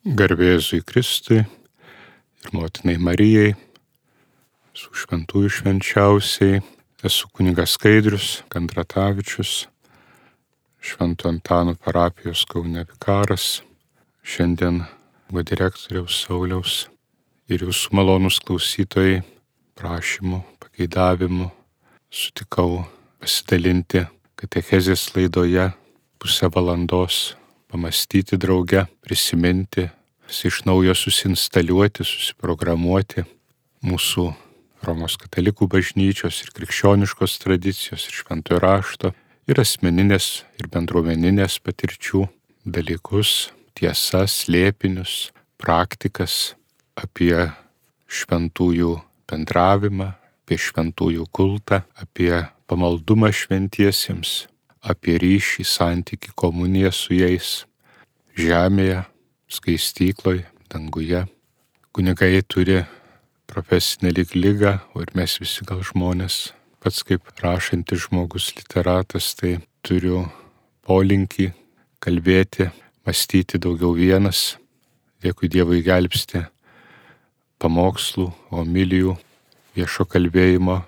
Garbėzui Kristui ir motinai Marijai, su šventųjų švenčiausiai, esu kunigas Skaidrius Kandratavičius, Švento Antano parapijos Kaune vikaras, šiandien va direktoriaus Sauliaus ir jūsų malonus klausytojai prašymų, pageidavimų sutikau pasidalinti katechezės laidoje pusę valandos pamastyti drauge, prisiminti, iš naujo susinstaliuoti, susiprogramuoti mūsų Romos katalikų bažnyčios ir krikščioniškos tradicijos ir šventojo rašto ir asmeninės ir bendruomeninės patirčių dalykus, tiesas, slėpinius, praktikas apie šventųjų bendravimą, apie šventųjų kultą, apie pamaldumą šventiesiems, apie ryšį, santyki, komuniją su jais žemėje, skaistykloje, danguje. Kunigai turi profesinę lyg lygą, ir mes visi gal žmonės, pats kaip rašantis žmogus literatas, tai turiu polinkį kalbėti, mąstyti daugiau vienas, dėkui Dievui gelbsti, pamokslų, homilijų, viešo kalbėjimo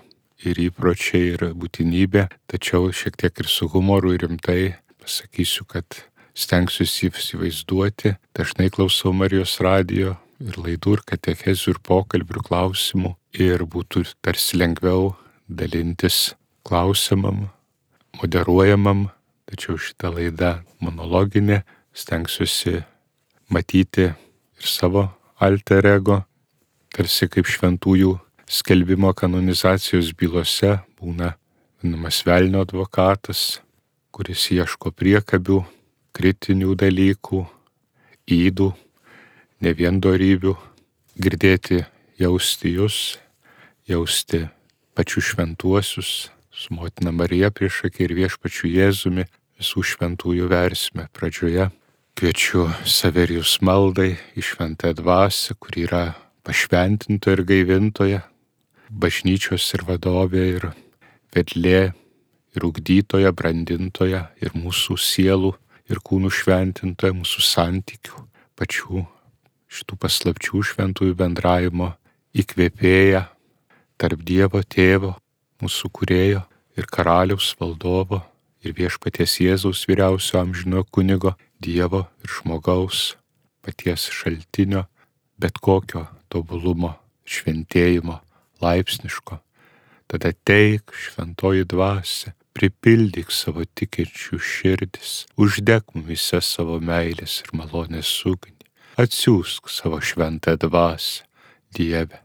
ir įpročiai ir būtinybė, tačiau šiek tiek ir su humoru ir rimtai pasakysiu, kad stengsiuosi įsivaizduoti, dažnai klausau Marijos radijo ir laidų ir katechezių ir pokalbių klausimų ir būtų tarsi lengviau dalintis klausimam, moderuojamam, tačiau šita laida monologinė, stengsiuosi matyti ir savo alter ego, tarsi kaip šventųjų skelbimo kanonizacijos bylose būna vadinamas velnio advokatas, kuris ieško priekabių, kritinių dalykų, įdų, ne vien darybių, girdėti, jausti jūs, jausti pačių šventuosius, su motina Marija priešakė ir viešpačiu Jėzumi visų šventųjų versime pradžioje. Kviečiu Severijus maldai į šventąją dvasę, kur yra pašventintoja ir gaivintoja, bažnyčios ir vadovė ir vedlė ir ugdytoja, brandintoja ir mūsų sielų ir kūnų šventintoja, mūsų santykių, pačių šitų paslapčių šventųjų bendravimo įkvėpėja tarp Dievo tėvo, mūsų kurėjo ir karaliaus valdovo ir viešpaties Jėzaus vyriausio amžino kunigo, Dievo ir žmogaus, paties šaltinio, bet kokio tobulumo, šventėjimo laipsniško. Tada teik šventoji dvasia, pripildyk savo tikinčių širdis, uždek mumise savo meilės ir malonės ugnį, atsiųsk savo šventą dvasę, Dieve,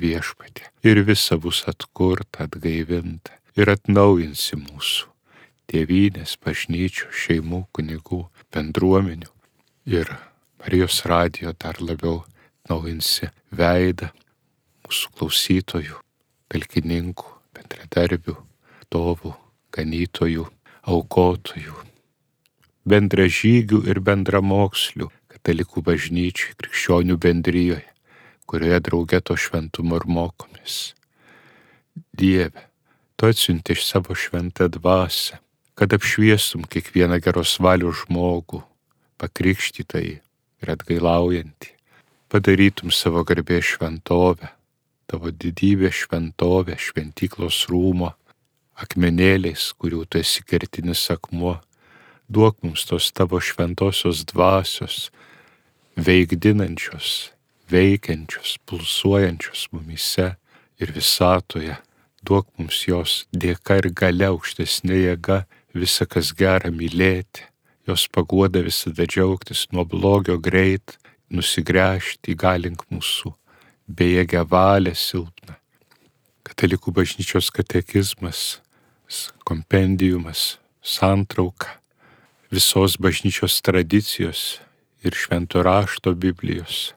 viešpatė, ir visa bus atkurta, atgaivinta ir atnaujinsi mūsų tėvynės, bažnyčių, šeimų, kunigų, bendruomenių ir Marijos radijo dar labiau naujinsi veidą mūsų klausytojų, talkininkų, bendradarbių, tovų, ganytojų, aukotojų, bendražygių ir bendramokslių katalikų bažnyčiai, krikščionių bendryjoje, kurioje draugė to šventumo ir mokomės. Dieve, tu atsiunti iš savo šventą dvasę, kad apšviestum kiekvieną geros valios žmogų, pakrikštytai ir atgailaujantį, padarytum savo garbės šventovę, tavo didybė šventovė, šventyklos rūmo, akmenėliais, kurių tu esi kertinis akmuo, duok mums tos tavo šventosios dvasios, veikdinančios, veikiančios, pulsuojančios mumise ir visatoje, duok mums jos dėka ir gale aukštesnė jėga visą, kas gera mylėti, jos paguoda visada džiaugtis nuo blogio greit, nusigręžti, įgalink mūsų. Bejėgę valią silpną. Katalikų bažnyčios katekizmas, kompendiumas, santrauka visos bažnyčios tradicijos ir švento rašto Biblijos,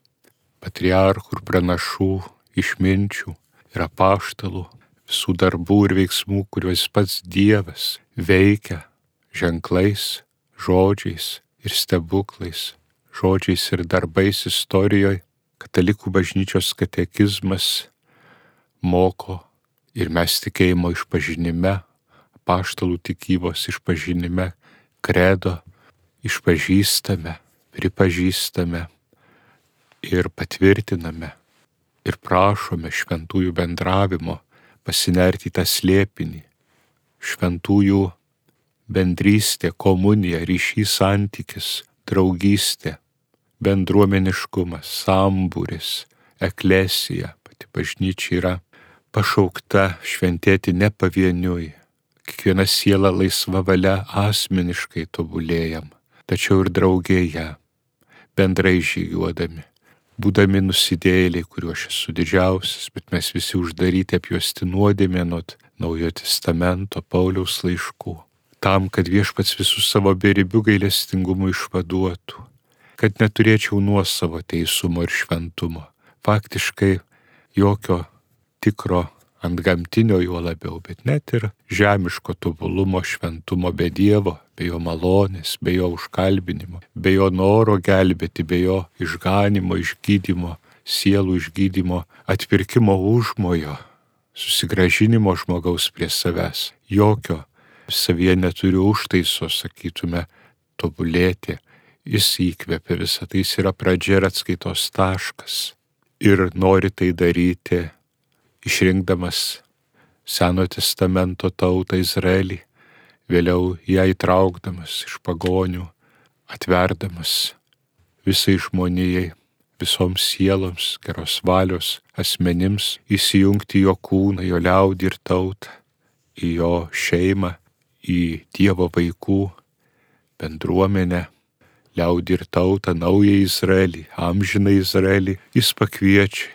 patriarchų ir pranašų, išminčių ir apaštalų, visų darbų ir veiksmų, kuriuos pats Dievas veikia ženklais, žodžiais ir stebuklais, žodžiais ir darbais istorijoje Katalikų bažnyčios katekizmas moko ir mes tikėjimo išpažinime, paštalų tikybos išpažinime, kredo išpažįstame, pripažįstame, ir patvirtiname ir prašome šventųjų bendravimo, pasinerti į tą slėpinį, šventųjų bendrystė, komunija, ryšys santykis, draugystė, bendruomeniškumas, sambūris, eklesija, pati bažnyčia yra pašaukta šventėti ne pavieniui. Kiekviena siela laisva valia asmeniškai tobulėjam, tačiau ir draugėje, bendrai žygiuodami, būdami nusidėliai, kuriuo aš esu didžiausias, bet mes visi uždaryti apjuosti nuodėmė nuo Naujojo testamento Pauliaus laiškų, tam, kad viešpats visus savo beribių gailestingumu išvaduotų, kad neturėčiau nuosavo teisumo ir šventumo. Faktiškai jokio tikro ant gamtinio juo labiau, bet net ir žemiško tobulumo šventumo be Dievo, be jo malonės, be jo užkalbinimo, be jo noro gelbėti, be jo išganimo, išgydymo, sielų išgydymo, atpirkimo užmojo, susigražinimo žmogaus prie savęs. Jokio savyje neturiu užtaiso, sakytume, tobulėti. Jis įkvėpia visą tai, jis yra pradžia ir atskaitos taškas. Ir nori tai daryti išrinkdamas Seno testamento tautą Izraelį, vėliau ją įtraukdamas iš pagonių, atverdamas visai žmonijai, visoms sieloms, geros valios asmenims įsijungti jo kūną, jo liaudį ir tautą, į jo šeimą, į Dievo vaikų bendruomenę, liaudį ir tautą, naują Izraelį, amžiną Izraelį, jis pakviečia,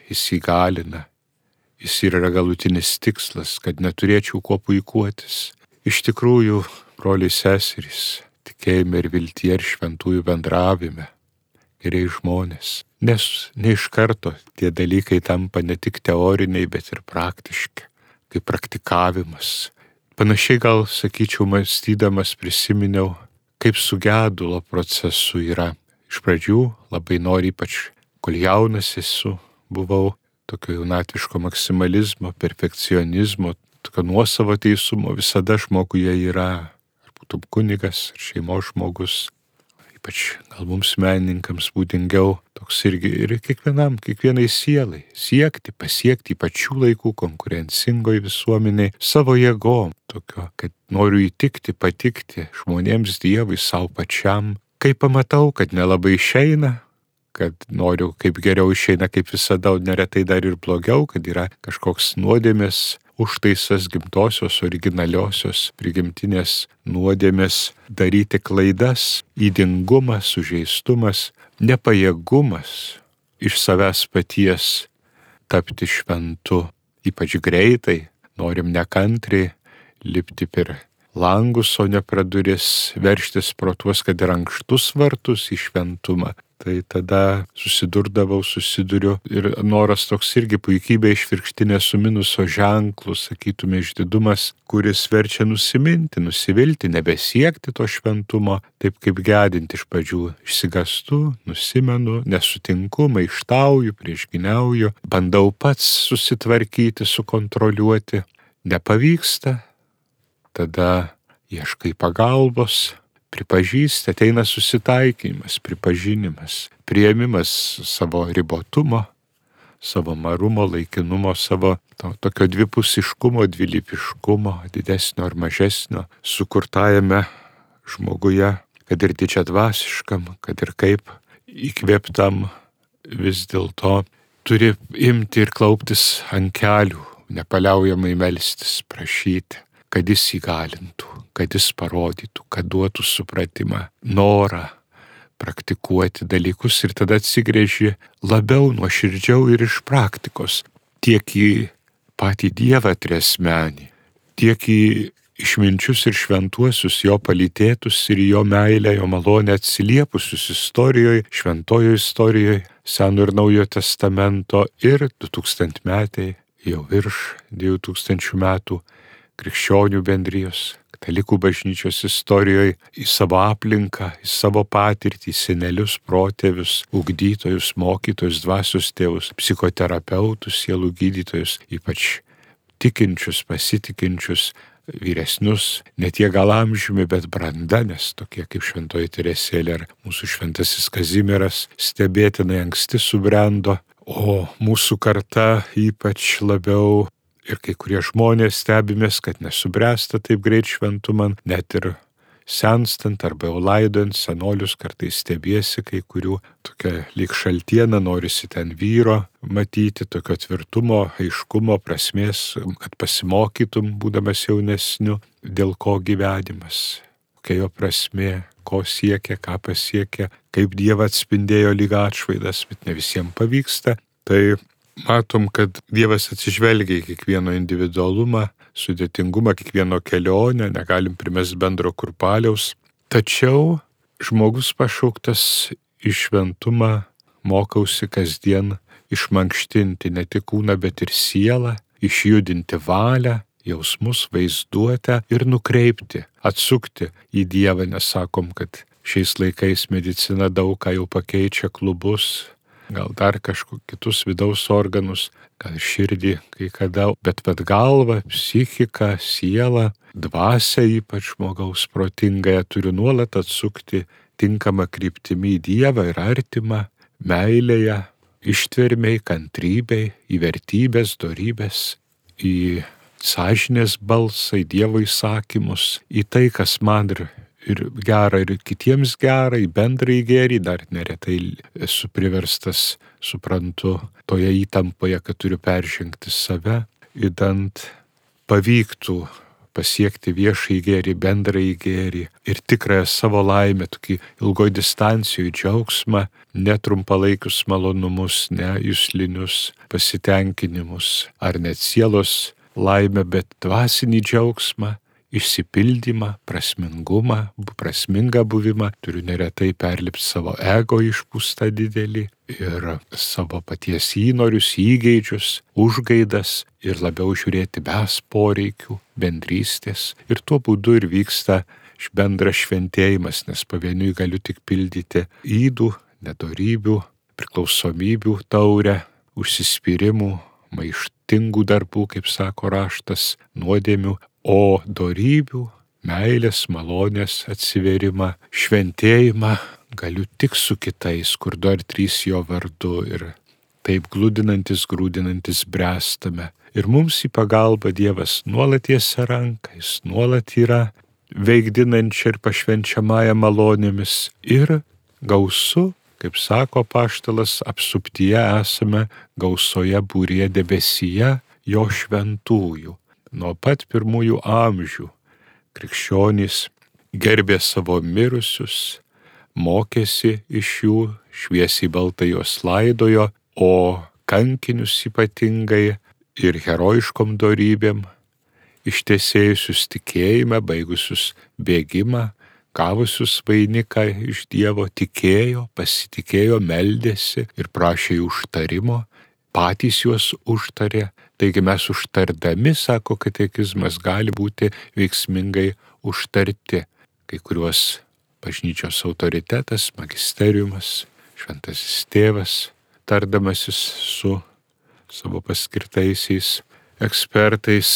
jis jis yra galutinis tikslas, kad neturėčiau kuo puikuotis. Iš tikrųjų, broliai seserys, tikėjime ir viltie ir šventųjų bendravime, geriai žmonės. Nes ne iš karto tie dalykai tampa ne tik teoriniai, bet ir praktiški, kaip praktikavimas. Panašiai gal, sakyčiau, mąstydamas prisiminiau, kaip su gedulo procesu yra. Iš pradžių labai nori, ypač kol jaunas esu, buvau tokio jaunatviško maksimalizmo, perfekcionizmo, tokio nuosavo teisumo visada žmoguje yra. Ar būtum kunigas, ar šeimos žmogus, ypač gal mums menininkams būdingiau toks irgi ir kiekvienam, kiekvienai sielai siekti, pasiekti pačių laikų konkurencingoje visuomeniai savo jėgom, tokio, kad noriu įtikti, patikti žmonėms Dievui, savo pačiam. Kai pamatau, kad nelabai išeina, kad noriu kaip geriau išeina, kaip visada, o neretai dar ir blogiau, kad yra kažkoks nuodėmės užtaisas gimtosios, originaliosios, prigimtinės nuodėmės daryti klaidas, įdingumas, sužeistumas, nepajėgumas iš savęs paties tapti šventu, ypač greitai, norim nekantriai lipti per langus, o ne praduris, verštis pro tuos, kad ir ankštus vartus į šventumą, Tai tada susidurdavau, susiduriu ir noras toks irgi puikybė išvirkštinė su minuso ženklu, sakytume, išdidumas, kuris verčia nusiminti, nusivilti, nebesiekti to šventumo, taip kaip gedinti iš pradžių. Išsigastu, nusimenu, nesutinku, maištauju, priešginiauju, bandau pats susitvarkyti, sukontroliuoti. Nepavyksta, tada ieškai pagalbos, pripažįsti, ateina susitaikymas, pripažinimas, prieimimas savo ribotumo, savo marumo, laikinumo, savo to, tokio dvipusiškumo, dvilypiškumo, didesnio ar mažesnio, sukurtajame žmoguje, kad ir didžia dvasiškam, kad ir kaip įkvėptam, vis dėlto turi imti ir klauptis ant kelių, nepaliaujamai melstis, prašyti, kad jis įgalintų, kad jis parodytų, kad duotų supratimą, norą praktikuoti dalykus ir tada atsigrėži labiau nuoširdžiau ir iš praktikos tiek į patį Dievą tresmenį, tiek į išminčius ir šventuosius jo palytėtus ir jo meilę, jo malonę atsiliepusius istorijoje, šventojo istorijoje, Seno ir Naujo testamento ir 2000 metai, jau virš 2000 metų krikščionių bendrijos, katalikų bažnyčios istorijoje į savo aplinką, į savo patirtį, senelius, protėvius, ugdytojus, mokytojus, dvasios tėvus, psichoterapeutus, sielų gydytojus, ypač tikinčius, pasitikinčius, vyresnius, ne tiek gal amžiumi, bet branda, nes tokie kaip šventoji Teresėlė ar mūsų šventasis Kazimieras stebėtinai anksti subrendo, o mūsų karta ypač labiau ir kai kurie žmonės stebimės, kad nesubręsta taip greit šventuman, net ir senstant arba jau laidojant senolius kartais stebiesi kai kurių tokia lyg šaltiena, norisi ten vyro matyti, tokio tvirtumo, aiškumo, prasmės, kad pasimokytum, būdamas jaunesniu, dėl ko gyvenimas, kokia jo prasmė, ko siekia, ką pasiekia, kaip Dievą atspindėjo lyg atšvaidas, bet ne visiems pavyksta. Tai matom, kad Dievas atsižvelgia į kiekvieno individualumą, sudėtingumą, kiekvieno kelionę, negalim primesti bendro kurpaliaus. Tačiau žmogus pašauktas į šventumą mokausi kasdien išmankštinti ne tik kūną, bet ir sielą, išjudinti valią, jausmus, vaizduotę ir nukreipti, atsukti į Dievą, nes sakom, kad šiais laikais medicina daug ką jau pakeičia klubus, gal dar kažkokius kitus vidaus organus, gal širdį kai kada, bet bet galva, psichika, siela, dvasia ypač žmogaus protingąją turi nuolat atsukti tinkamą kryptimį į Dievą ir artimą, meilėje, ištvermiai, kantrybei, į vertybės, darybės, į sąžinės balsą, į Dievo įsakymus, į tai, kas man ir ir gera, ir kitiems gera, į bendrąjį gėrį, dar neretai esu priverstas, suprantu, toje įtampoje, kad turiu peržengti save, įdant pavyktų pasiekti viešai gėrį, bendrai gėrį ir tikrąją savo laimę, tokį ilgoj distancijų džiaugsmą, netrumpalaikius malonumus, ne jūslinius pasitenkinimus ar net sielos laimę, bet dvasinį džiaugsmą, išsipildymą, prasmingumą, prasmingą buvimą, turiu neretai perlipti savo ego išpūstą didelį ir savo paties įnorius, įgeidžius, užgaidas ir labiau žiūrėti bes poreikių, bendrystės. Ir tuo būdu ir vyksta bendras šventėjimas, nes pavieniui galiu tik pildyti įdų, nedorybių, priklausomybių taurę, užsispyrimų, maištingų darbų, kaip sako raštas, nuodėmių, o darybių, meilės, malonės atsiverimą, šventėjimą galiu tik su kitais, kur du ar trys jo vardu ir taip glūdinantis, grūdinantis bręstame. Ir mums į pagalbą Dievas nuolat tiesia ranką, jis nuolat yra veikdinančia ir pašvenčiamąją malonėmis ir gausu, kaip sako paštalas, apsuptyje esame gausoje būrie debesyje jo šventųjų nuo pat pirmųjų amžių krikščionys gerbė savo mirusius, mokėsi iš jų, šviesiai baltai juos laidojo, o kankinius ypatingai ir herojiškom darybėm, ištesėjusius tikėjimą, baigusius bėgimą, gavusius vainiką iš Dievo, tikėjo, pasitikėjo, meldėsi ir prašė jų užtarimo, patys juos užtarė, Taigi mes užtardami, sako katekizmas, gali būti veiksmingai užtarti. Kai kuriuos bažnyčios autoritetas, magisteriumas, šventasis tėvas, tardamasis su savo paskirtaisiais ekspertais,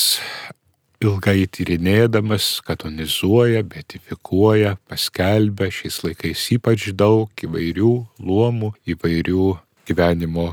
ilgai tyrinėdamas, katonizuoja, betifikuoja, paskelbia šiais laikais ypač daug įvairių luomų, įvairių gyvenimo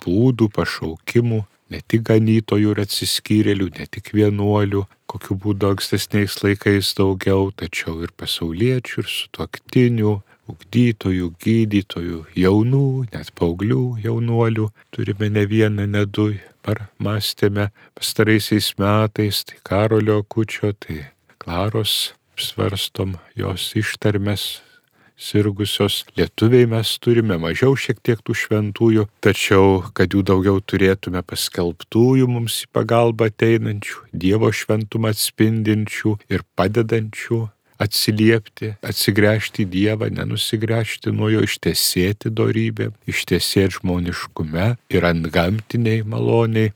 būdų, pašaukimų, ne tik ganytojų ir atsiskyrėlių, ne tik vienuolių, kokiu būdu ankstesniais laikais daugiau, tačiau ir pasauliečių, ir sutoktinių, ugdytojų, gydytojų, jaunų, net paauglių jaunuolių. Turime ne vieną, ne du, par mąstėme pastaraisiais metais, tai Karolio Kučio, tai Klaros svarstom jos ištarmes sirgusios. Lietuviai mes turime mažiau šiek tiek tų šventųjų, tačiau, kad jų daugiau turėtume paskelbtųjų mums į pagalbą ateinančių, Dievo šventumą atspindinčių ir padedančių atsiliepti, atsigręžti į Dievą, nenusigręžti nuo jo, ištesėti darybę, ištesėti žmoniškume ir ant gamtiniai maloniai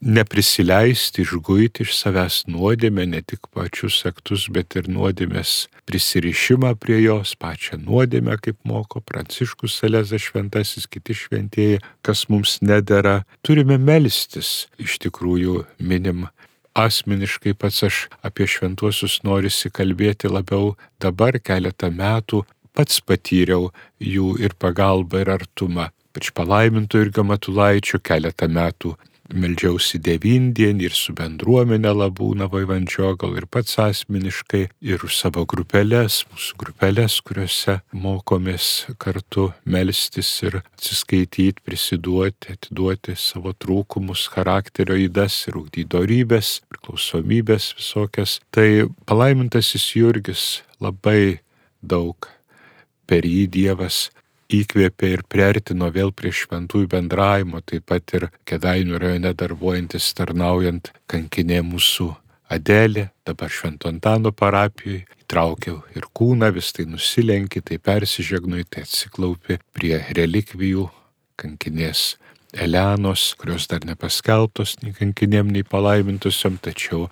neprisileisti, išguiti iš savęs nuodėmę, ne tik pačius aktus, bet ir nuodėmės prisirišimą prie jos, pačią nuodėmę, kaip moko Pranciškus Salezas šventasis, kiti šventieji, kas mums nedėra. Turime melstis, iš tikrųjų minim asmeniškai pats aš apie šventuosius norisi kalbėti labiau dabar keletą metų, pats patyriau jų ir pagalbą ir artumą. Pač palaimintų ir gamatulaičių keletą metų meldžiausi devindienį ir su bendruomenė labūna vaivančio, gal ir pats asmeniškai, ir už savo grupelės, mūsų grupelės, kuriuose mokomės kartu melstis ir atsiskaityti, prisiduoti, atiduoti savo trūkumus, charakterio įdas ir ugdydorybės, priklausomybės visokias. Tai palaimintasis Jurgis labai daug per jį Dievas įkvėpė ir priartino vėl prie šventųjų bendravimo, taip pat ir Kedainių rajone darbuojantis tarnaujant kankinė mūsų Adelė, dabar Švento Antano parapijoje, įtraukiau ir kūną, vis tai nusilenki, tai persižegnui, tai atsiklaupi prie relikvijų kankinės Elenos, kurios dar nepaskelbtos nei kankinėm, nei palaimintusiam, tačiau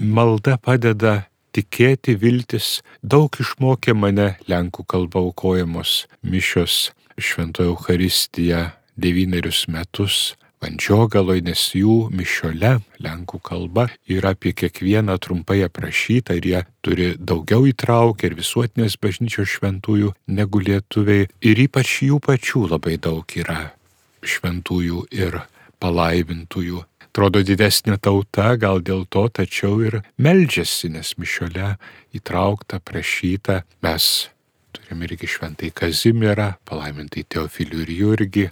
malda padeda tikėti, viltis, daug išmokė mane lenkų kalba aukojamos mišios Šventojo Euharistija devynerius metus. Vandžiogaloj, nes jų mišiole lenkų kalba yra apie kiekvieną trumpai aprašyta ir jie turi daugiau įtraukę ir visuotinės bažnyčios šventųjų negu lietuviai. Ir ypač jų pačių labai daug yra šventųjų ir palaimintųjų atrodo didesnė tauta, gal dėl to, tačiau ir meldžiasi, nes mišiole įtraukta, prašyta. Mes turime irgi šventai Kazimirą, palaimintai Teofilių ir Jurgį.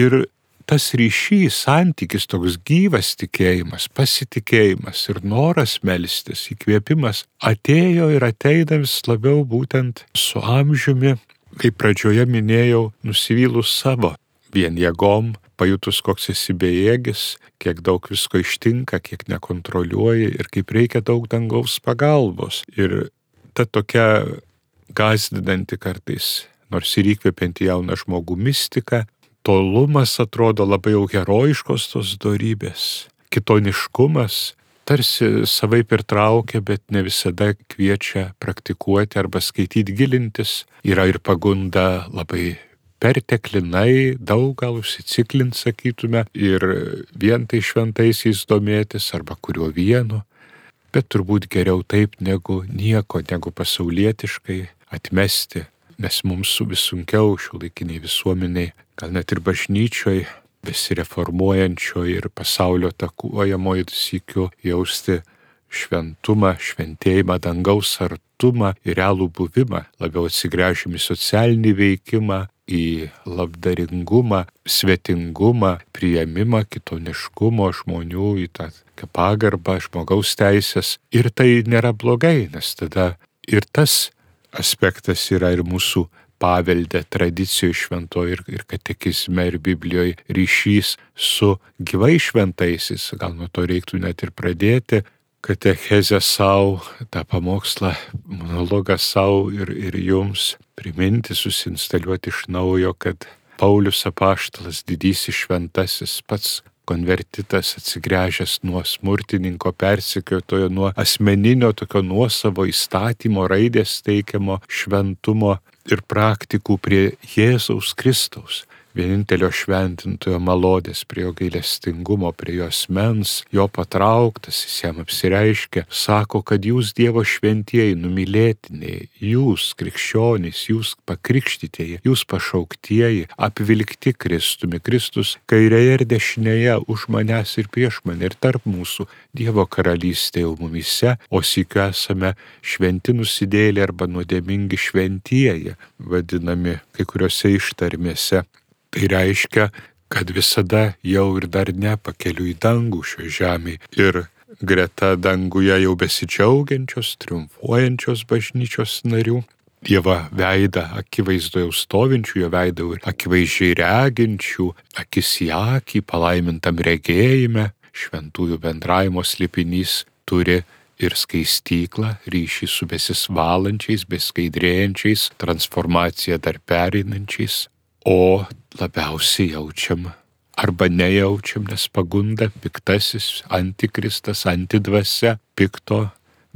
Ir tas ryšys, santykis, toks gyvas tikėjimas, pasitikėjimas ir noras melstis, įkvėpimas atėjo ir ateina vis labiau būtent su amžiumi, kaip pradžioje minėjau, nusivylus savo vien jėgom, pajutus, koks esi bejėgis, kiek daug visko ištinka, kiek nekontroliuoji ir kaip reikia daug dangaus pagalbos. Ir ta tokia gazdinanti kartais, nors ir įkvepianti jauną žmogų mistika, tolumas atrodo labai jau herojiškos tos darybės, kitoniškumas tarsi savai ir traukia, bet ne visada kviečia praktikuoti arba skaityti gilintis. Yra ir pagunda labai perteklinai daug gal užsiciklint, sakytume, ir vien tai šventaisiais domėtis arba kuriuo vienu, bet turbūt geriau taip negu nieko, negu pasaulietiškai atmesti, nes mums vis sunkiau šių laikiniai visuomeniai, gal net ir bažnyčioj, besireformuojančioje ir pasaulio takuojamoje sykiu jausti šventumą, šventėjimą, dangaus artumą ir realų buvimą, labiau atsigręžim į socialinį veikimą, į labdaringumą, svetingumą, prieimimą kitoniškumo žmonių, į tą pagarbą žmogaus teisės. Ir tai nėra blogai, nes tada ir tas aspektas yra ir mūsų paveldė, tradicijų šventoje ir, ir katekizme ir Biblijoje ryšys su gyvai šventaisiais. Gal nuo to reiktų net ir pradėti katechezę savo, tą pamokslą, monologą savo ir, ir jums priminti, susinstaliuoti iš naujo, kad Paulius apaštalas, didysis šventasis, pats konvertitas atsigręžęs nuo smurtininko persikiotojo, nuo asmeninio tokio nuosavo įstatymo raidės teikiamo šventumo ir praktikų prie Jėzaus Kristaus vienintelio šventintojo malodės, prie jo gailestingumo, prie jo asmens, jo patrauktas, jis jam apsireiškia, sako, kad jūs Dievo šventieji, numylėtiniai, jūs krikščionys, jūs pakrikštytieji, jūs pašauktieji, apvilkti Kristumi, Kristus kairėje ir dešinėje, už manęs ir prieš mane ir tarp mūsų Dievo karalystė jau mumise, o sykiu esame šventi nusidėlė arba nuodėmingi šventieji, vadinami kai kuriuose ištarmėse. Tai reiškia, kad visada jau ir dar ne pakeliu į dangų šio žemėje ir greta danguje jau besidžiaugiančios, triumfuojančios bažnyčios narių. Dievo veidą akivaizdoje stovinčių, jo veidą ir akivaizdžiai reginčių, akis į akį palaimintam regėjime, šventųjų bendravimo slipinys turi ir skaistyklą, ryšį su besisvalančiais, beskaidrėjančiais, transformaciją dar pereinančiais, o labiausiai jaučiam arba nejaučiam, nes pagunda piktasis, antikristas, antidvasia, pikto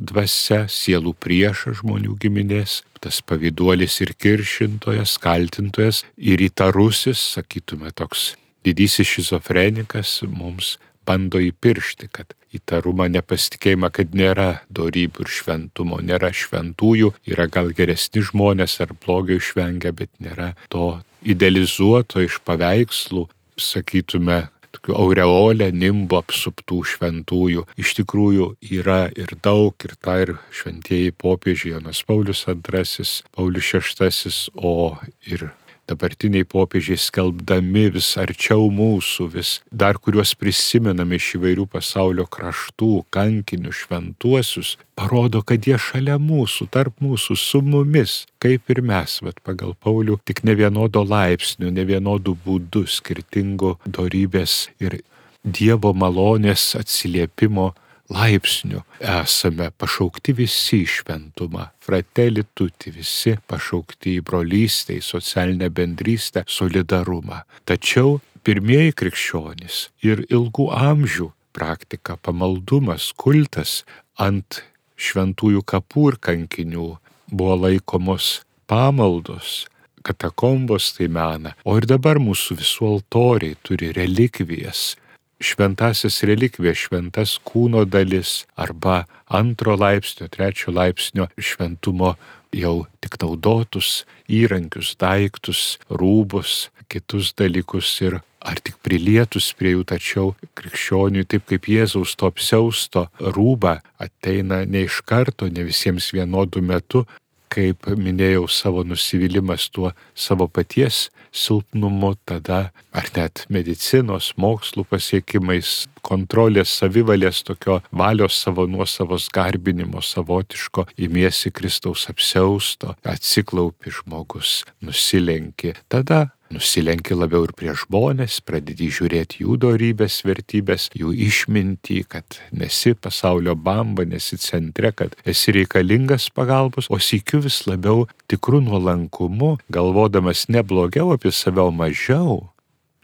dvasia, sielų priešas žmonių giminės, tas pavyduolis ir kiršintojas, kaltintojas ir įtarusis, sakytume, toks didysis šizofrenikas mums bando įpiršti, kad įtarumą, nepasitikėjimą, kad nėra darybių ir šventumo, nėra šventųjų, yra gal geresni žmonės ar blogio išvengia, bet nėra to idealizuoto iš paveikslų, sakytume, tokių aureolę, nimbo apsuptų šventųjų. Iš tikrųjų yra ir daug, ir tą ir šventieji popiežiai Jonas Paulius II, Paulius VI, o ir dabartiniai popiežiai skelbdami vis arčiau mūsų, vis dar kuriuos prisimename iš įvairių pasaulio kraštų, kankinių, šventuosius, parodo, kad jie šalia mūsų, tarp mūsų, su mumis, kaip ir mes, bet pagal Paulių, tik ne vienodo laipsnių, ne vienodų būdų, skirtingų darybės ir Dievo malonės atsiliepimo laipsnių. Esame pašaukti visi į šventumą, fratelli tutti, visi pašaukti į brolystę, į socialinę bendrystę, solidarumą. Tačiau pirmieji krikščionys ir ilgų amžių praktika, pamaldumas, kultas ant šventųjų kapų ir kankinių buvo laikomos pamaldos, katakombos tai mena, o ir dabar mūsų visų altoriai turi relikvijas, šventasis relikvija, šventas kūno dalis arba antro laipsnio, trečio laipsnio šventumo jau tik naudotus įrankius, daiktus, rūbus, kitus dalykus ir ar tik prilietus prie jų, tačiau krikščioniui, taip kaip Jėzaus to apsiausto rūba ateina ne iš karto, ne visiems vienodų metų, kaip minėjau, savo nusivylimas tuo savo paties silpnumu, tada ar net medicinos, mokslų pasiekimais, kontrolės, savivalės, tokio valios savo nuosavos garbinimo savotiško, imiesi Kristaus apsausto, atsiklaupi žmogus, nusilenki. Tada nusilenki labiau ir prie žmonės, pradedi žiūrėti jų darybės, vertybės, jų išmintį, kad nesi pasaulio bamba, nesi centre, kad esi reikalingas pagalbos, o sėkiu vis labiau tikrų nuolankumu, galvodamas ne blogiau apie save, o mažiau.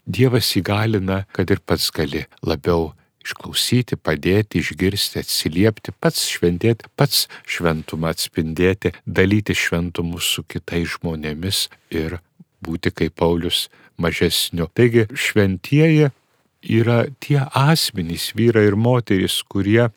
Dievas įgalina, kad ir pats gali labiau išklausyti, padėti, išgirsti, atsiliepti, pats šventėti, pats šventumą atspindėti, dalyti šventumus su kitais žmonėmis ir būti kaip Paulius mažesniu. Taigi šventieji yra tie asmenys, vyrai ir moterys, kurie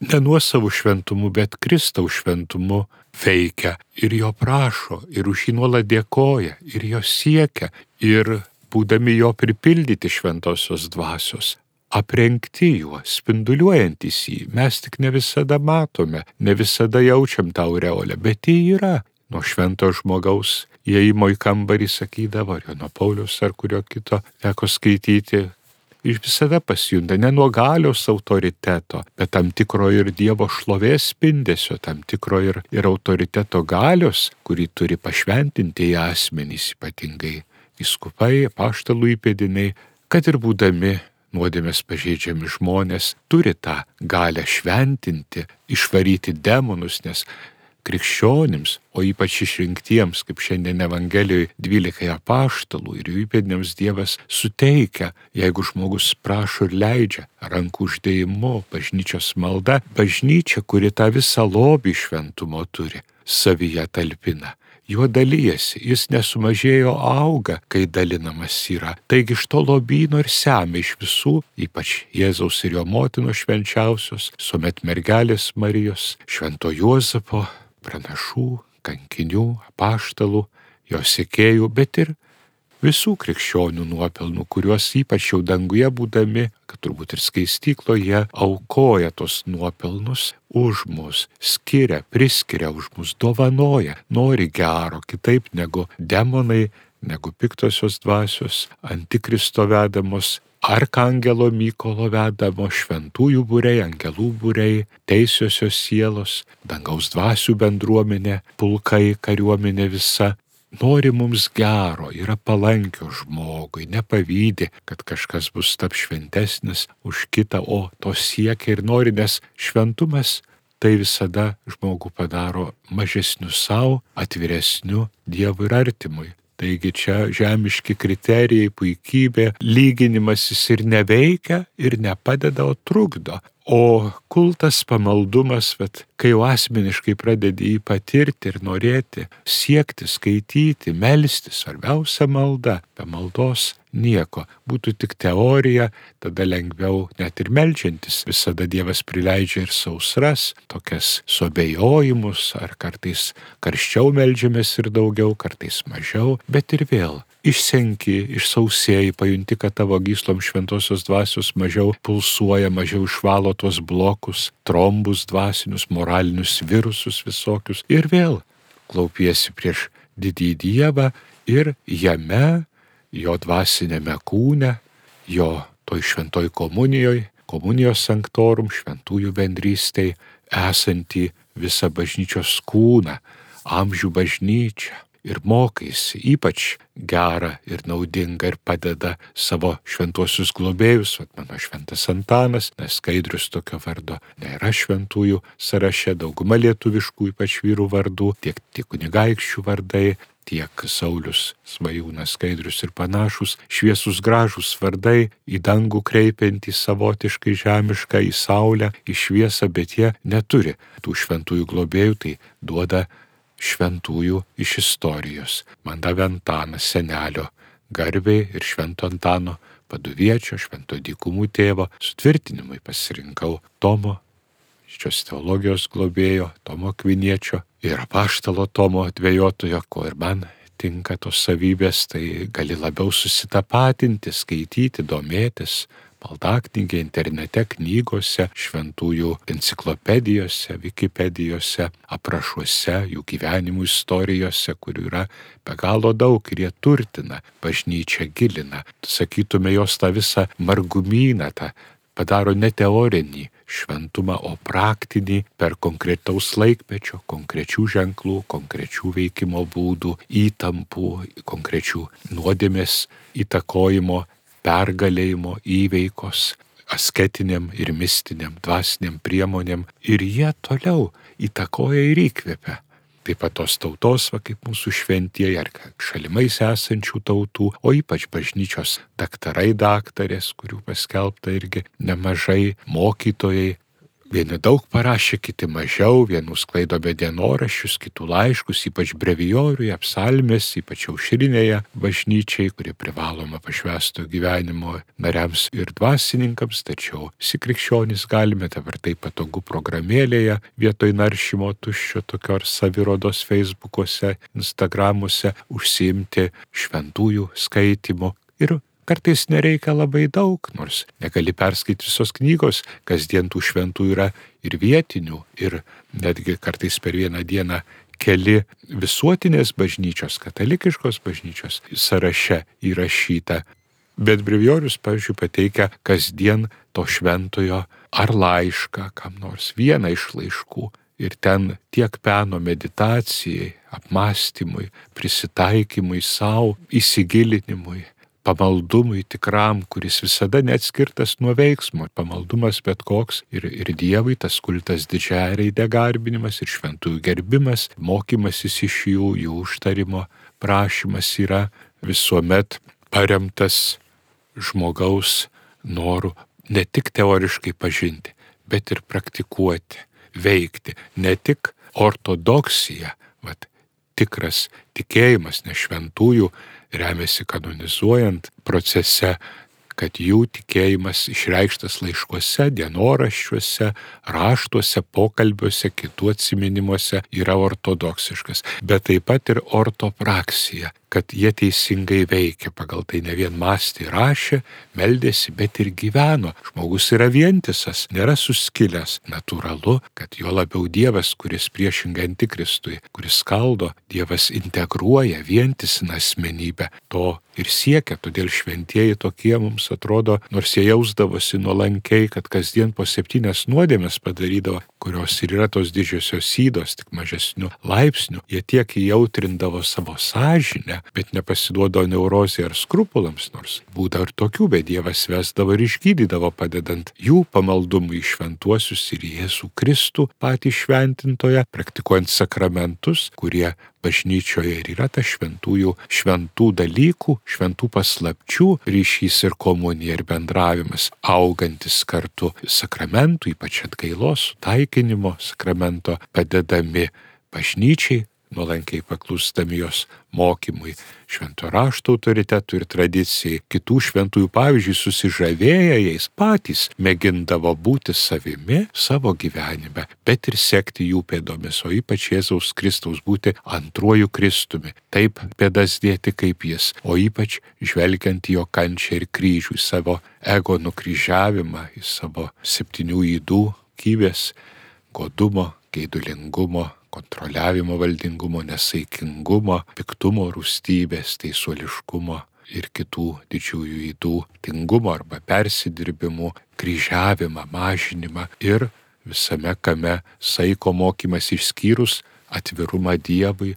ne nuo savo šventumu, bet Kristaus šventumu veikia ir jo prašo, ir už jį nuolat dėkoja, ir jo siekia, ir būdami jo pripildyti šventosios dvasios, aprengti juo, spinduliuojantis jį, mes tik ne visada matome, ne visada jaučiam tą aureolę, bet ji yra. Nuo švento žmogaus įėjimo į kambarį sakydavo, ar jo nuo Paulius ar kurio kito teko skaityti, iš visada pasijunta ne nuo galios autoriteto, bet tam tikro ir Dievo šlovės spindesio, tam tikro ir, ir autoriteto galios, kurį turi pašventinti į asmenys, ypatingai įskupai, paštalų įpėdiniai, kad ir būdami nuodėmės pažeidžiami žmonės turi tą galę šventinti, išvaryti demonus, nes krikščionims, o ypač išrinktiems, kaip šiandien Evangelijoje 12 apaštalų ir jų įpėdiniams Dievas suteikia, jeigu žmogus prašo ir leidžia, rankų uždėjimu, bažnyčios malda, bažnyčia, kuri tą visą lobį šventumo turi, savyje talpina. Juo dalyjasi, jis nesumažėjo auga, kai dalinamas yra. Taigi iš to lobyno ir semia iš visų, ypač Jėzaus ir jo motinos švenčiausios, suomet mergelės Marijos, švento Juozapo, pranašų, kankinių, apaštalų, jo sekėjų, bet ir visų krikščionių nuopelnų, kuriuos ypač jau danguje būdami, kad turbūt ir skaistykloje aukoja tos nuopelnus už mus, skiria, priskiria už mus, dovanoja, nori gero, kitaip negu demonai, negu piktosios dvasios, antikristo vedamos Arkangelo Mykolo vedamo šventųjų būrei, angelų būrei, teisiosios sielos, dangaus dvasių bendruomenė, pulkai, kariuomenė visa, nori mums gero, yra palankio žmogui, nepavydė, kad kažkas bus tap šventesnis už kitą, o to siekia ir nori, nes šventumas tai visada žmogų padaro mažesniu savo, atviresniu Dievui ir artimui. Taigi čia žemiški kriterijai, puikybė, lyginimasis ir neveikia, ir nepadeda, o trukdo. O kultas, pamaldumas, bet kai jau asmeniškai pradedi jį patirti ir norėti, siekti, skaityti, melstis, svarbiausia malda, be maldos nieko. Būtų tik teorija, tada lengviau net ir melčiantis. Visada Dievas prileidžia ir sausras, tokias suabejojimus, ar kartais karščiau melžiamės ir daugiau, kartais mažiau, bet ir vėl išsenki, išsausėjai, pajunti, kad tavo gyslom šventosios dvasios mažiau pulsuoja, mažiau išvalo tuos blokus, trombus dvasinius, moralinius virusus visokius ir vėl klaupiesi prieš didįjį Dievą ir jame jo dvasinėme kūne, jo toj šventoj komunijoje, komunijos sanktorum, šventųjų bendrystėj, esantį visą bažnyčios kūną, amžių bažnyčią. Ir mokaisi ypač gerą ir naudingą ir padeda savo šventuosius globėjus, o mano šventas Antanas, nes skaidrius tokio vardo nėra šventųjų sąraše, dauguma lietuviškų ypač vyrų vardų, tiek, tiek kunigaikščių vardai, tiek Saulis, Svajūnas, Skaidrius ir panašus, šviesus gražus vardai, į dangų kreipiantys savotiškai žemišką, į saulę, į šviesą, bet jie neturi tų šventųjų globėjų, tai duoda šventųjų iš istorijos. Man davė Antanas senelio garbiai ir švento Antano paduviečio, švento dykumų tėvo sutvirtinimui pasirinkau Tomo šios teologijos globėjo Tomo Kviniečio ir apaštalo Tomo dviejotojo, ko ir man tinka tos savybės, tai gali labiau susitapatinti, skaityti, domėtis, maldaknygė internete, knygose, šventųjų enciklopedijose, wikipedijose, aprašuose, jų gyvenimų istorijose, kurių yra be galo daug ir jie turtina, bažnyčia gilina. Sakytume, jos tą visą margumyną, tą padaro ne teorinį šventumą, o praktinį per konkretaus laikmečio, konkrečių ženklų, konkrečių veikimo būdų, įtampų, konkrečių nuodėmės įtakojimo, pergalėjimo, įveikos, asketiniam ir mistiniam, dvasiniam priemonėm. Ir jie toliau įtakoja ir įkvepia taip pat tos tautos, va, kaip mūsų šventieji, ar šalimais esančių tautų, o ypač bažnyčios daktarai daktarės, kurių paskelbta irgi nemažai mokytojai, Vieni daug parašė, kiti mažiau, vienų sklaidome dienoraščius, kitų laiškus, ypač brevijoriuje, apsalmės, ypač aušrinėje bažnyčiai, kuri privaloma pašvesto gyvenimo nariams ir dvasininkams, tačiau visi krikščionys galime dabar taip patogu programėlėje, vietoj naršymo tuščio tokio ar savirodos Facebook'ose, Instagram'uose užsiimti šventųjų skaitimo ir Kartais nereikia labai daug, nors negali perskaityti visos knygos, kasdien tų šventų yra ir vietinių, ir netgi kartais per vieną dieną keli visuotinės bažnyčios, katalikiškos bažnyčios sąraše įrašyta. Bet brevijorius, pavyzdžiui, pateikia kasdien to šventojo ar laišką, kam nors vieną iš laiškų. Ir ten tiek peno meditacijai, apmąstymui, prisitaikymui savo, įsigilinimui, pamaldumui tikram, kuris visada neatskirtas nuo veiksmo. Pamaldumas bet koks ir, ir Dievui tas kultas didžiai raidė garbinimas ir šventųjų gerbimas, mokymasis iš jų, jų užtarimo prašymas yra visuomet paremtas žmogaus noru ne tik teoriškai pažinti, bet ir praktikuoti, veikti, ne tik ortodoksija, vat, tikras tikėjimas, ne šventųjų remiasi kanonizuojant procese, kad jų tikėjimas išreikštas laiškuose, dienoraščiuose, raštuose, pokalbiuose, kitų atminimuose yra ortodoksiškas, bet taip pat ir ortopraksija, kad jie teisingai veikia, pagal tai ne vien mąstė, rašė, meldėsi, bet ir gyveno. Žmogus yra vientisas, nėra suskilęs. Natūralu, kad jo labiau Dievas, kuris priešingai antikristui, kuris skaldo, Dievas integruoja, vientisina asmenybę. To ir siekia, todėl šventieji tokie mums atrodo, nors jie jausdavosi nuolankiai, kad kasdien po septynias nuodėmės padarydavo, kurios ir yra tos didžiosios sydos, tik mažesnių laipsnių, jie tiek įjautrindavo savo sąžinę, bet nepasiduodo neurozijai ar skrupulams, nors būdavo ir tokių, bet Dievas vesdavo ir išgydydavo, padedant jų pamaldumui šventuosius ir Jėzų Kristų patį šventintoje, praktikuojant sakramentus, kurie bažnyčioje ir yra ta šventųjų, šventų dalykų, šventų paslapčių ryšys ir komunija ir bendravimas, augantis kartu sakramentų, ypač atgailos, taikinimo sakramento, padedami bažnyčiai, nuolankiai paklūstami jos mokymui, švento rašto autoritetų ir tradicijai, kitų šventųjų pavyzdžiui susižavėję jais patys mėgindavo būti savimi savo gyvenime, bet ir sekti jų pėdomis, o ypač Jėzaus Kristaus būti antruoju Kristumi, taip pėdas dėti kaip jis, o ypač žvelgiant į jo kančią ir kryžių, į savo ego nukryžiavimą, į savo septynių įdų gyvės, godumo, geidulingumo, kontroliavimo valdingumo, nesaikingumo, piktumo, rūstybės, teisuoliškumo ir kitų didžiųjų įdų tingumo arba persidirbimų, kryžiavimą, mažinimą ir visame kame saiko mokymas išskyrus atvirumą Dievui,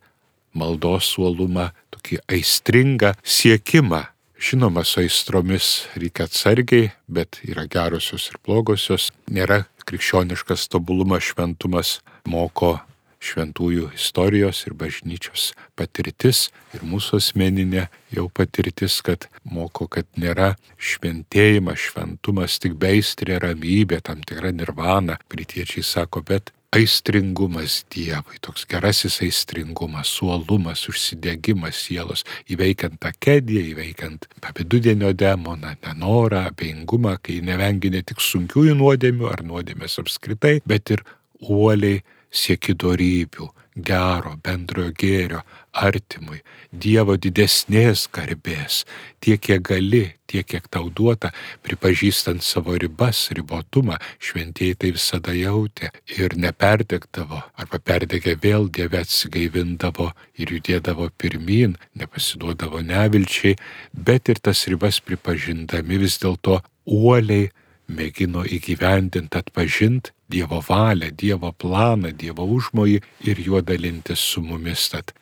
maldos suolumą, tokį aistringą siekimą. Žinoma, su aistromis reikia atsargiai, bet yra gerosios ir blogosios. Nėra krikščioniškas tobulumas, šventumas moko šventųjų istorijos ir bažnyčios patirtis ir mūsų asmeninė jau patirtis, kad moko, kad nėra šventėjimas, šventumas, tik beistrė ramybė, tam tikra nirvana, britiečiai sako, bet aistringumas Dievui, toks gerasis aistringumas, suolumas, užsidėgymas sielos, įveikiant tą kėdį, įveikiant apidudienio demoną, nenorą, abejingumą, kai nevengi ne tik sunkiųjų nuodėmių ar nuodėmės apskritai, bet ir uoliai sieki darybių, gero, bendrojo gėrio, artimui, Dievo didesnės garbės, tiek kiek gali, tiek kiek tau duota, pripažįstant savo ribas, ribotumą, šventieji tai visada jautė ir neperdegdavo, arba perdegė vėl Dieve atsigaivindavo ir judėdavo pirmin, nepasiduodavo nevilčiai, bet ir tas ribas pripažindami vis dėlto uoliai mėgino įgyvendinti, atpažinti Dievo valią, Dievo planą, Dievo užmojį ir juo dalintis su mumis. Tad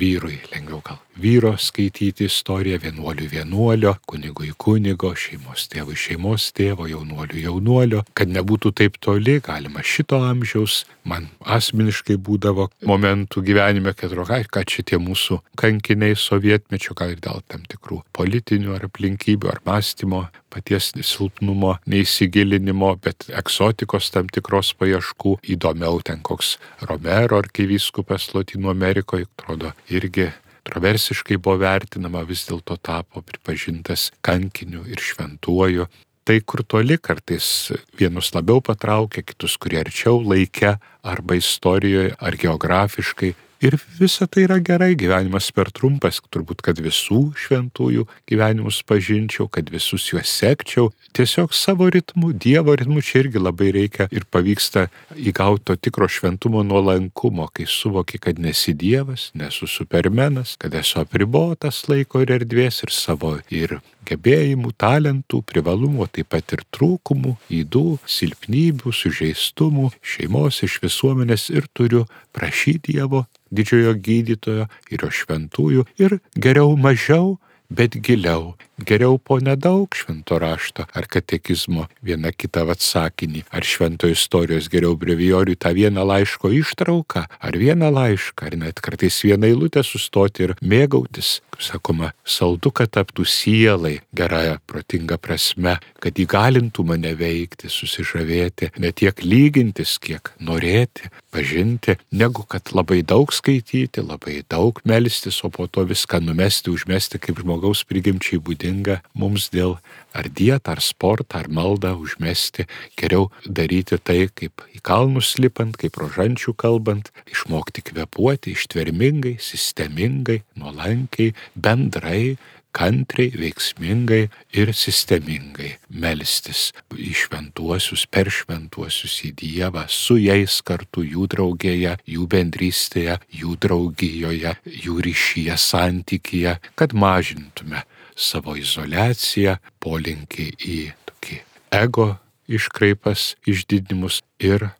vyrui lengviau gal vyro skaityti istoriją, vienuoliui vienuolio, kunigui kunigo, šeimos tėvui šeimos tėvo, jaunuoliui jaunuolio, kad nebūtų taip toli, galima šito amžiaus. Man asmeniškai būdavo momentų gyvenime, kad rokai, kad šitie mūsų kankiniai sovietmečio, gal ir dėl tam tikrų politinių ar aplinkybių ar mąstymo paties silpnumo, neįsigilinimo, bet eksotikos tam tikros paieškų. Įdomiau ten koks Romero arkivyskupas Latino Amerikoje, atrodo, irgi kontroversiškai buvo vertinama, vis dėlto tapo pripažintas kankiniu ir šventuoju. Tai kur toli kartais vienus labiau patraukia, kitus kurie arčiau laikė arba istorijoje ar geografiškai Ir visa tai yra gerai, gyvenimas per trumpas, turbūt, kad visų šventųjų gyvenimus pažinčiau, kad visus juos sekčiau, tiesiog savo ritmu, Dievo ritmu čia irgi labai reikia ir pavyksta įgauti to tikro šventumo nuolankumo, kai suvoki, kad nesi Dievas, nesu supermenas, kad esu apribotas laiko ir erdvės ir savo ir gebėjimų, talentų, privalumų, taip pat ir trūkumų, įdų, silpnybių, sužeistumų, šeimos iš visuomenės ir turiu prašyti Dievo didžiojo gydytojo ir jo šventųjų ir geriau mažiau, bet giliau, geriau po nedaug švento rašto ar katekizmo vieną kitą atsakinį, ar švento istorijos geriau brevijoriui tą vieną laiško ištrauką, ar vieną laišką, ar net kartais vieną eilutę sustoti ir mėgautis, kaip sakoma, saldu, kad taptų sielai gerąją, protingą prasme, kad įgalintų mane veikti, susižavėti, ne tiek lygintis, kiek norėti, pažinti, negu kad labai daug skaityti, labai daug melstis, o po to viską numesti, užmesti kaip žmogaus prigimčiai būdinga naudinga mums dėl ar dietą, ar sportą, ar maldą užmesti, geriau daryti tai, kaip į kalnus lipant, kaip rožančių kalbant, išmokti kvepuoti ištvermingai, sistemingai, nuolankiai, bendrai, kantriai, veiksmingai ir sistemingai melstis į šventuosius, per šventuosius į Dievą, su jais kartu jų draugėje, jų bendrystėje, jų draugijoje, jų ryšyje, santykyje, kad mažintume savo izolaciją, polinkį į tokį ego iškraipas, išdidimus ir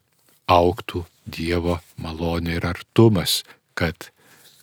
auktų Dievo malonė ir artumas, kad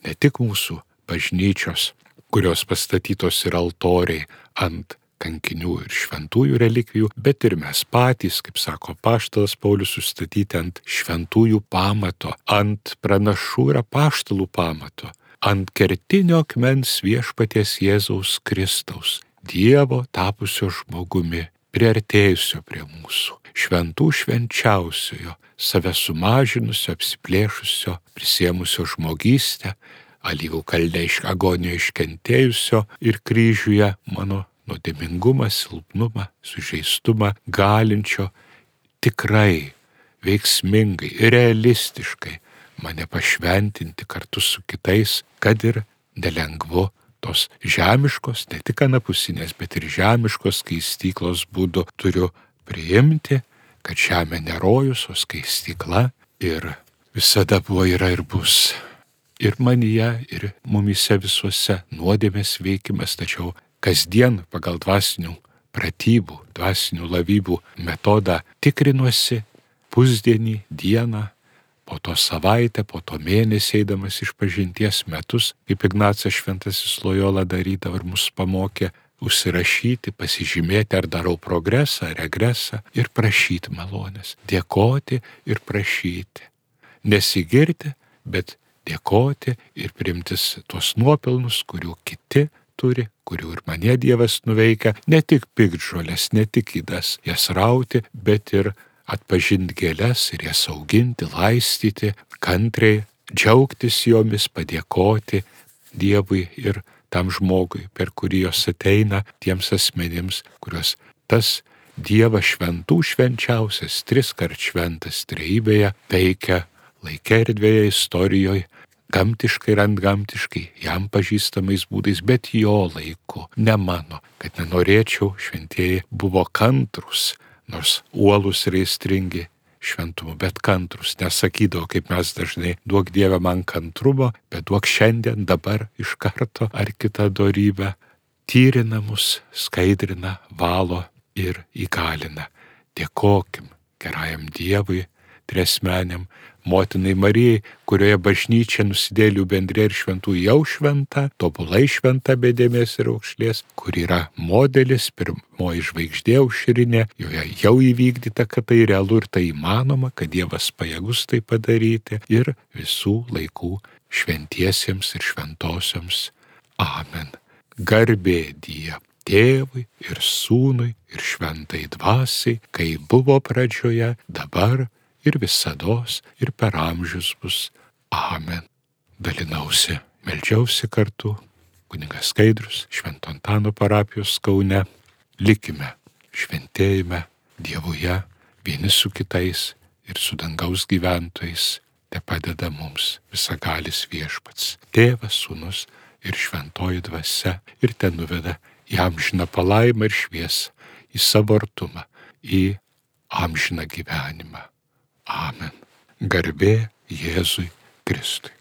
ne tik mūsų bažnyčios, kurios pastatytos ir altoriai ant kankinių ir šventųjų relikvijų, bet ir mes patys, kaip sako paštalas Paulius, sustatyti ant šventųjų pamato, ant pranašų ir paštalų pamato, ant kertinio akmens viešpaties Jėzaus Kristaus, Dievo tapusio žmogumi, priartėjusio prie mūsų, šventų švenčiausiojo, save sumažinusio, apsiplėšusio, prisėmusio žmogystę, alyvų kalne iš agonijo iškentėjusio ir kryžiuje mano nuodėmingumą, silpnumą, sužeistumą galinčio tikrai, veiksmingai realistiškai mane pašventinti kartu su kitais, kad ir nelengvu tos žemiškos, ne tik anapusinės, bet ir žemiškos skaistyklos būdu turiu priimti, kad žemė nerojus, o skaistykla ir visada buvo yra ir bus. Ir manyje, ir mumise visuose nuodėmės veikimas, tačiau kasdien pagal dvasinių pratybų, dvasinių lavybų metodą tikrinuosi pusdienį, dieną, po to savaitę, po to mėnesį eidamas iš pažinties metus, kaip Ignacas Šventasis Lojola darydavo ir mus pamokė užsirašyti, pasižymėti, ar darau progresą, regresą ir prašyti malonės. Dėkoti ir prašyti. Nesigirti, bet dėkoti ir primtis tuos nuopelnus, kurių kiti turi, kurių ir mane Dievas nuveikia, ne tik pikdžolės, ne tik įdas jas rauti, bet ir atpažinti gėlės ir jas auginti, laistyti, kantriai, džiaugtis jomis, padėkoti Dievui ir tam žmogui, per kurį jos ateina tiems asmenims, kuriuos tas Dievas šventų švenčiausias, tris kart šventas treibėje veikia laikė erdvėje istorijoje gamtiškai ir antgamtiškai, jam pažįstamais būdais, bet jo laiku, ne mano, kad nenorėčiau, šventieji buvo kantrus, nors uolus ir įstringi šventumu, bet kantrus, nesakydavo, kaip mes dažnai, duok Dievę man kantrumo, bet duok šiandien, dabar, iš karto ar kitą darybę, tyrina mus, skaidrina, valo ir įgalina. Dėkokim gerajam Dievui, tresmeniam, motinai Marijai, kurioje bažnyčia nusidėlių bendrė ir šventų jau šventa, tobulai šventa bedėmės ir aukšlės, kur yra modelis, pirmoji žvaigždė aušrinė, joje jau įvykdyta, kad tai realu ir tai įmanoma, kad Dievas pajėgus tai padaryti ir visų laikų šventiesiems ir šventosioms. Amen. Garbė Dievui. Tėvui ir sūnui ir šventai dvasiai, kai buvo pradžioje, dabar ir visados, ir per amžius bus. Amen. Dalinausi, melžiausi kartu, kuningas Skaidrus, Švento Antano parapijos Kaune. Likime šventėjime Dievuje vieni su kitais ir su dangaus gyventojais. Te padeda mums visagalis viešpats, tėvas, sūnus ir šventoji dvasia ir ten nuveda į amžiną palaimą ir šviesą, į savo artumą, į amžiną gyvenimą. Amen. Garbė Jėzui Kristui.